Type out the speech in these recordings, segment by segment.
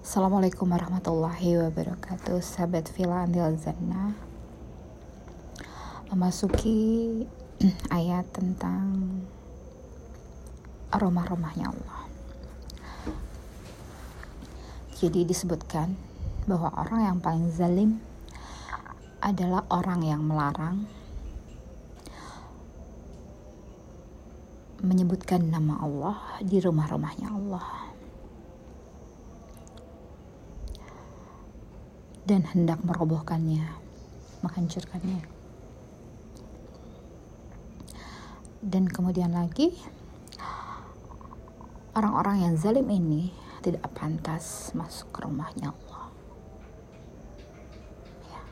Assalamualaikum warahmatullahi wabarakatuh. Sahabat Villa Andil Zannah Memasuki ayat tentang aroma-aromanya Allah jadi disebutkan bahwa orang yang paling zalim adalah orang yang melarang menyebutkan nama Allah di rumah-rumahnya Allah dan hendak merobohkannya, menghancurkannya. Dan kemudian lagi orang-orang yang zalim ini tidak pantas masuk ke rumahnya Allah. Ya,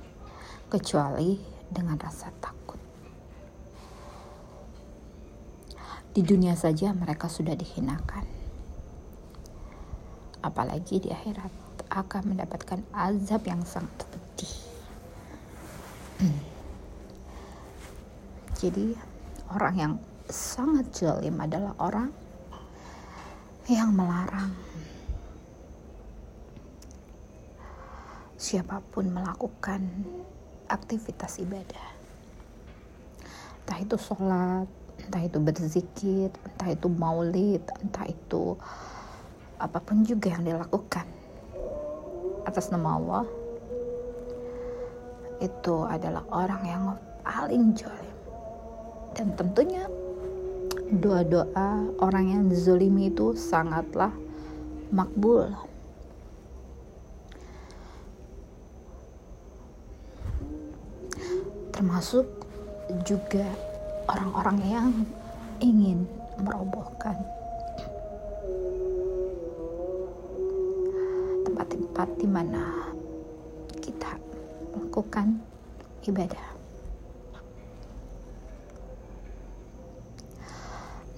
kecuali dengan rasa takut. Di dunia saja mereka sudah dihinakan. Apalagi di akhirat akan mendapatkan azab yang sangat pedih. Jadi orang yang sangat jalim adalah orang yang melarang siapa pun melakukan aktivitas ibadah. Entah itu sholat, entah itu berzikir, entah itu maulid, entah itu apa pun juga yang dilakukan atas nama Allah itu adalah orang yang paling jolim dan tentunya doa-doa orang yang zolimi itu sangatlah makbul termasuk juga orang-orang yang ingin merobohkan tempat-tempat di mana kita melakukan ibadah.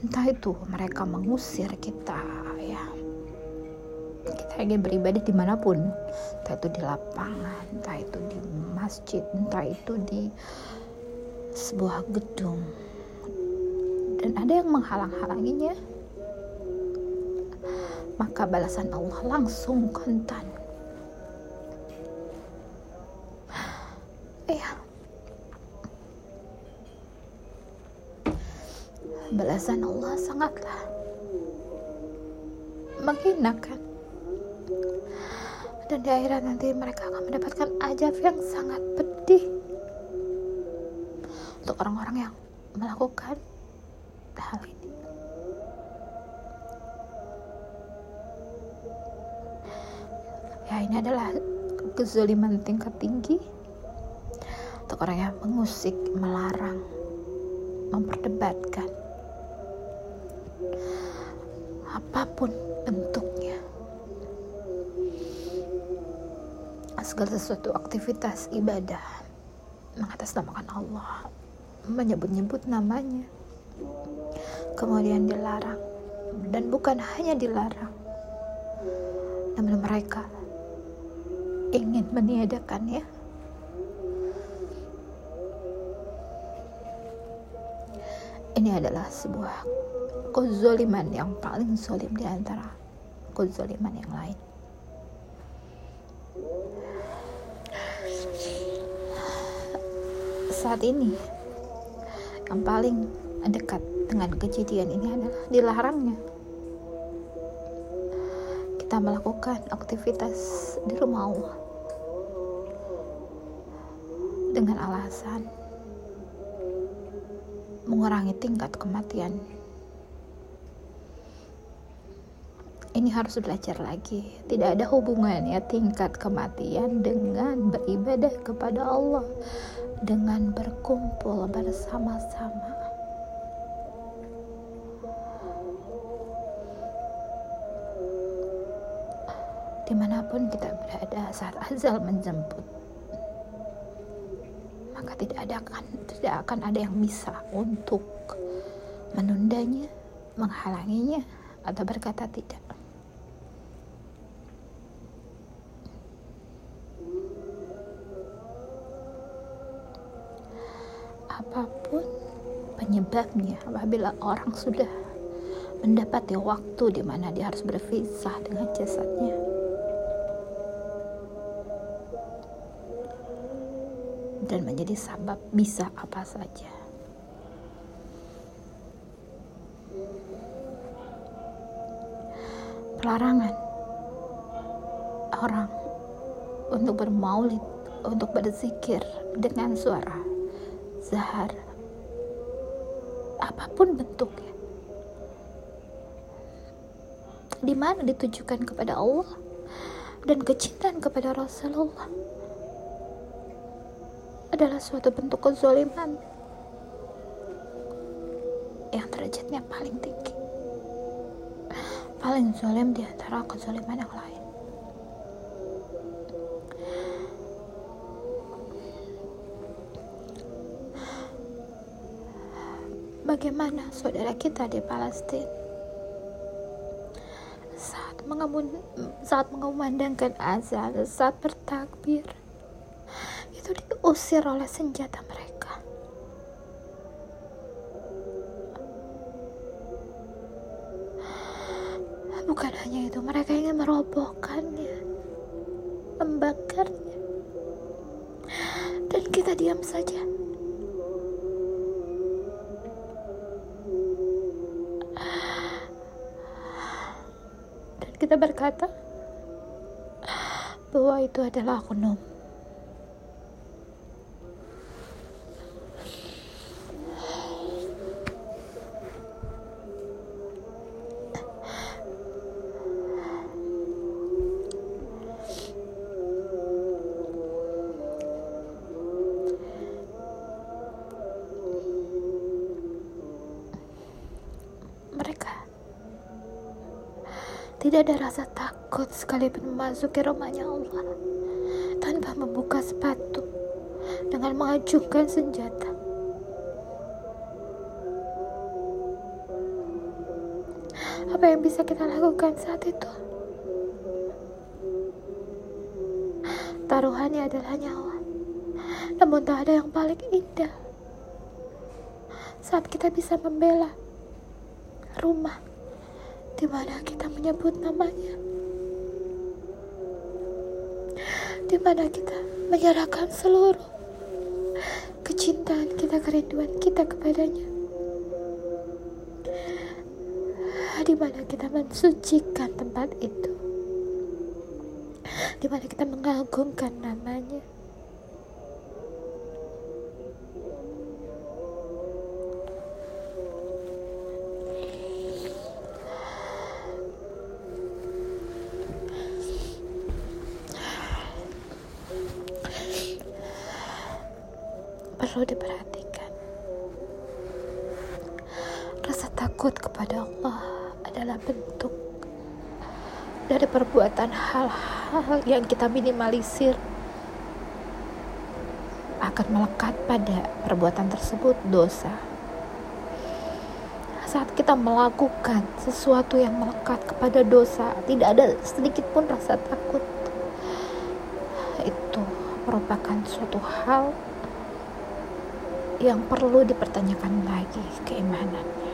Entah itu mereka mengusir kita ya. Ingin beribadah di mana pun, entah itu di lapangan, entah itu di masjid, entah itu di sebuah gedung. Dan ada yang menghalang-halanginya, maka balasan Allah langsung kontan. Ya. Balasan Allah sangatlah menghinakan dan di akhirat nanti mereka akan mendapatkan ajab yang sangat pedih. Untuk orang-orang yang melakukan hal ini. Ya ini adalah kezaliman tingkat tinggi. Untuk orang yang mengusik, melarang, memperdebatkan. Apa pun bentuknya segala sesuatu aktivitas ibadah mengatasnamakan Allah menyebut-nyebut namanya. Kemudian dilarang dan bukan hanya dilarang namun mereka ingin meniadakannya ini adalah sebuah kezoliman yang paling zolim di antara kezoliman yang lain saat ini yang paling dekat dengan kejadian ini adalah dilarangnya. Kita melakukan aktivitas di rumah Allah dengan alasan mengurangi tingkat kematian ini harus belajar lagi. Tidak ada hubungannya tingkat kematian dengan beribadah kepada Allah, dengan berkumpul bersama-sama. Di mana pun kita berada saat azal menjemput, maka tidak ada akan tidak akan ada yang bisa untuk menundanya, menghalanginya, atau berkata tidak. apa pun penyebabnya apabila orang sudah mendapati waktu di mana dia harus berpisah dengan jasadnya. Dan menjadi sabab bisa apa saja. Pelarangan orang untuk bermaulid, untuk berzikir dengan suara zahar, apa pun bentuknya. Di mana ditujukan kepada Allah dan kecintaan kepada Rasulullah adalah suatu bentuk kezoliman yang derajatnya paling tinggi paling zalim di antara kezaliman yang lain. Bagaimana saudara kita di Palestina saat mengemun, saat mengumandangkan azan, saat bertakbir itu diusir oleh senjata mereka Bukan hanya itu, mereka ingin merobohkannya, membakarnya. Dan kita diam saja. Kita berkata bahwa itu adalah oknum. Tidak ada rasa takut sekalipun memasuki rumahnya Allah tanpa membuka sepatu dengan mengajukan senjata. Apa yang bisa kita lakukan saat itu? Taruhannya adalah nyawa. Namun tak ada yang paling indah saat kita bisa membela rumah di mana kita menyebut namanya, di mana kita menyerahkan seluruh kecintaan kita, kerinduan kita kepadanya, di mana kita mensucikan tempat itu, di mana kita mengagungkan namanya. Dari perbuatan hal-hal yang kita minimalisir akan melekat pada perbuatan tersebut dosa. Saat kita melakukan sesuatu yang melekat kepada dosa, tidak ada sedikit pun rasa takut. Itu merupakan suatu hal yang perlu dipertanyakan lagi keimanannya.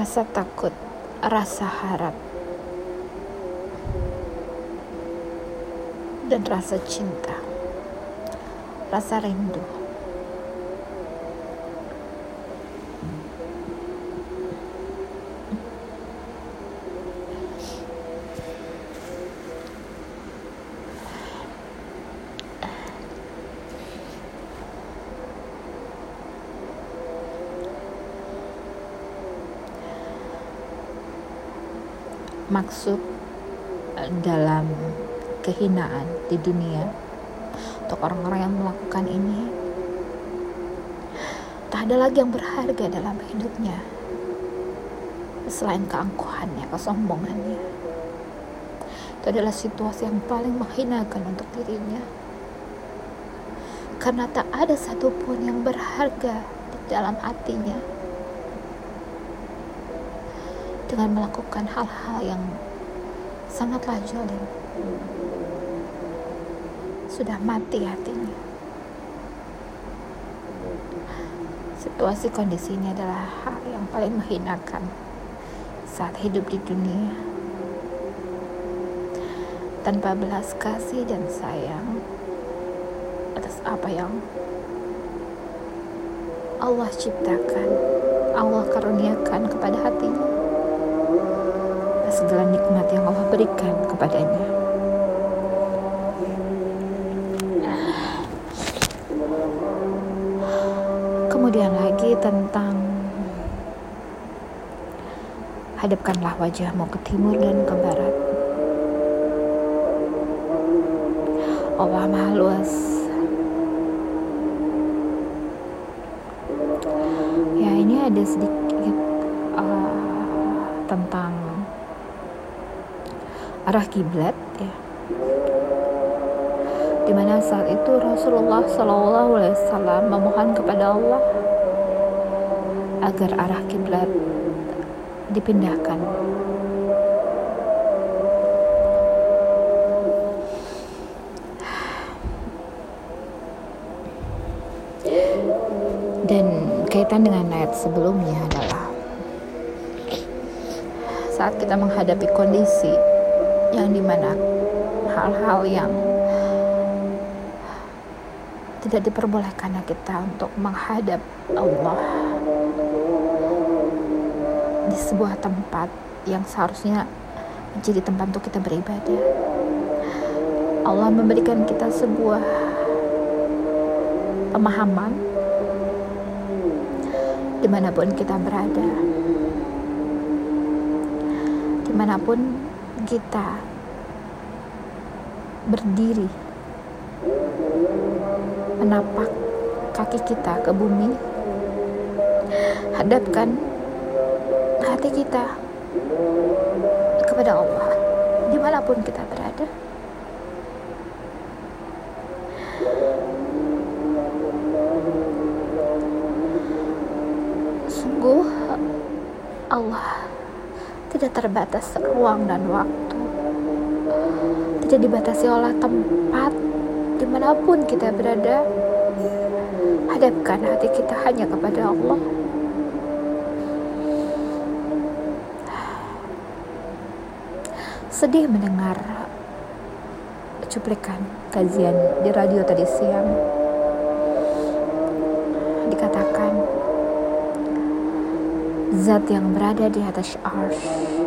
Rasa takut, rasa harap, dan rasa cinta, rasa rindu maksud eh, dalam kehinaan di dunia untuk orang-orang yang melakukan ini? Tak ada lagi yang berharga dalam hidupnya selain keangkuhannya, kesombongannya. Itu adalah situasi yang paling menghinakan untuk dirinya. Karena tak ada satupun yang berharga di dalam hatinya dengan melakukan hal-hal yang sangatlah jolim sudah mati hatinya. Situasi kondisi ini adalah hal yang paling menghinakan saat hidup di dunia. Tanpa belas kasih dan sayang atas apa yang Allah ciptakan Allah karuniakan kepada hatinya segala nikmat yang Allah berikan kepadanya kemudian lagi tentang hadapkanlah wajahmu ke timur dan ke barat Allah Maha Luas. Ya ini ada sedikit uh, tentang arah kiblat ya. Di mana saat itu Rasulullah Shallallahu Alaihi Wasallam memohon kepada Allah agar arah kiblat dipindahkan dan kaitan dengan ayat sebelumnya adalah saat kita menghadapi kondisi yang di mana hal-hal yang tidak diperbolehkan kita untuk menghadap Allah di sebuah tempat yang seharusnya menjadi tempat untuk kita beribadah. Allah memberikan kita sebuah pemahaman di mana pun kita berada di mana pun kita berdiri menapak kaki kita ke bumi hadapkan hati kita kepada Allah di mana pun kita berada terbatas ruang dan waktu. Tidak dibatasi oleh tempat di mana pun kita berada. Hadapkan hati kita hanya kepada Allah. Sedih mendengar cuplikan kajian di radio tadi siang. Dikatakan zat yang berada di atas arsh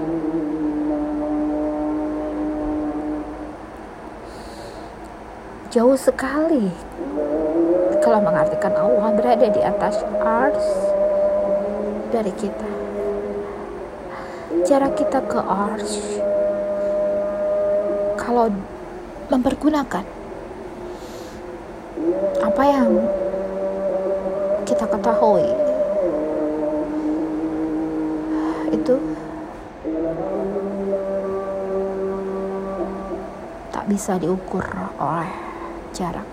jauh sekali. Kalau mengartikan Allah berada di atas arsh dari kita. Jarak kita ke arsh kalau mempergunakan apa yang kita ketahui itu tak bisa diukur oleh jarak.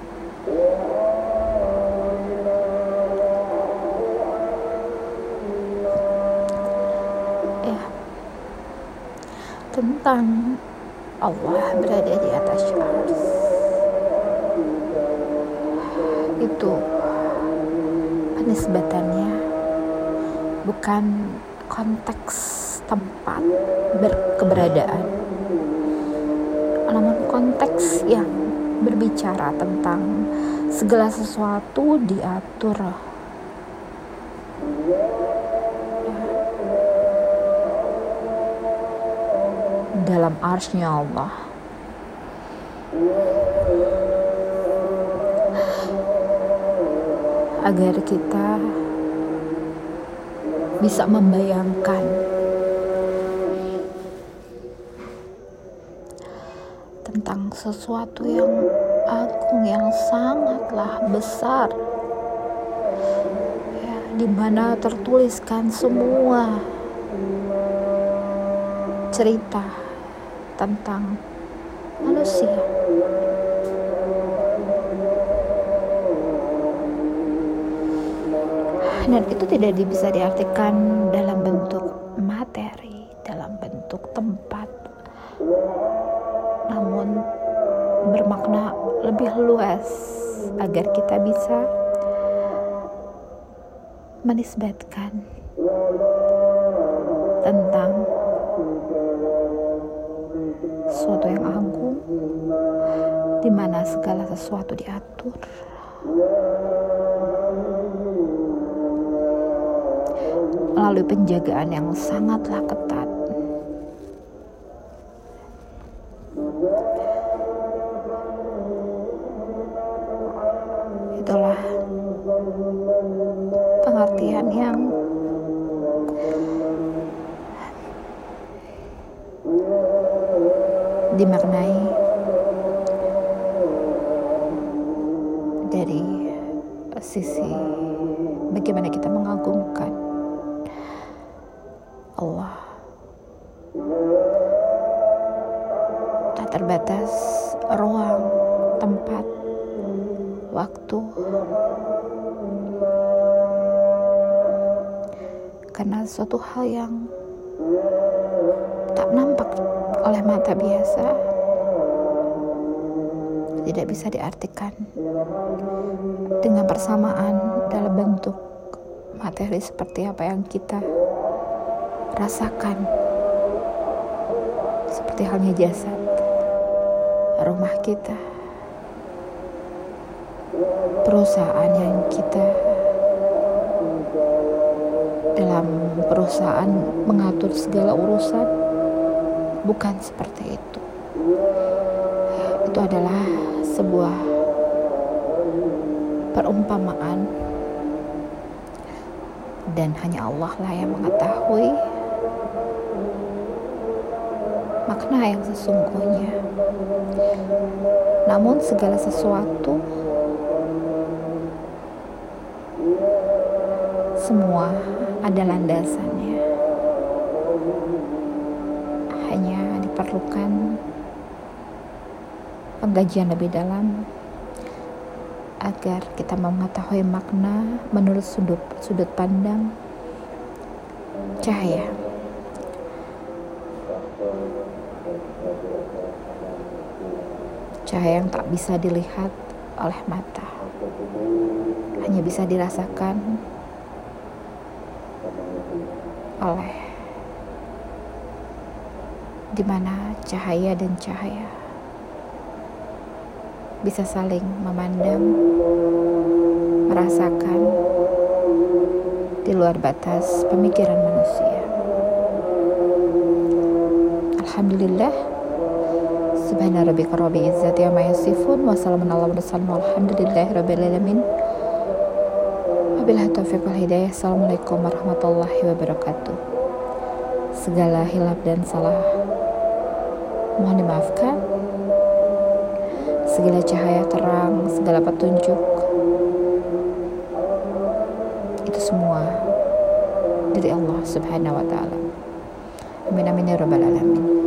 Ya, tentang Allah berada di atas ars itu penisbatannya bukan konteks tempat berkeberadaan namun konteks yang berbicara tentang segala sesuatu diatur. Dalam arsnya Allah. Agar kita bisa membayangkan sesuatu yang agung yang sangatlah besar. Ya, di mana tertuliskan semua cerita tentang manusia. Dan itu tidak bisa diartikan dalam bentuk lebih luas agar kita bisa menisbatkan tentang sesuatu yang agung di mana segala sesuatu diatur. Melalui penjagaan yang sangatlah ketat itulah pengertian yang dimaknai karena suatu hal yang tak nampak oleh mata biasa. Tidak bisa diartikan dengan persamaan dalam bentuk materi seperti apa yang kita rasakan. Seperti halnya jasad rumah kita perusahaan yang kita dalam perusahaan mengatur segala urusan bukan seperti itu. Itu adalah sebuah perumpamaan dan hanya Allah lah yang mengetahui makna yang sesungguhnya. Namun segala sesuatu semua ada landasannya. diperlukan pengkajian lebih dalam agar kita mengetahui makna menurut sudut sudut pandang cahaya. Cahaya yang tak bisa dilihat oleh mata, hanya bisa dirasakan oleh di mana cahaya dan cahaya bisa saling memandang, merasakan di luar batas pemikiran manusia. Alhamdulillah Subhana rabbika rabbil izzati amma yasifun wa salamun ala mursalin walhamdulillahi rabbil alamin. Wabillahi taufiq wal hidayah. Assalamualaikum warahmatullahi wabarakatuh. Segala hilap dan salah. Mohon dimaafkan. Segala cahaya terang segala petunjuk. Itu semua dari Allah subhanahu wa ta'ala. Amin amin ya rabbal alamin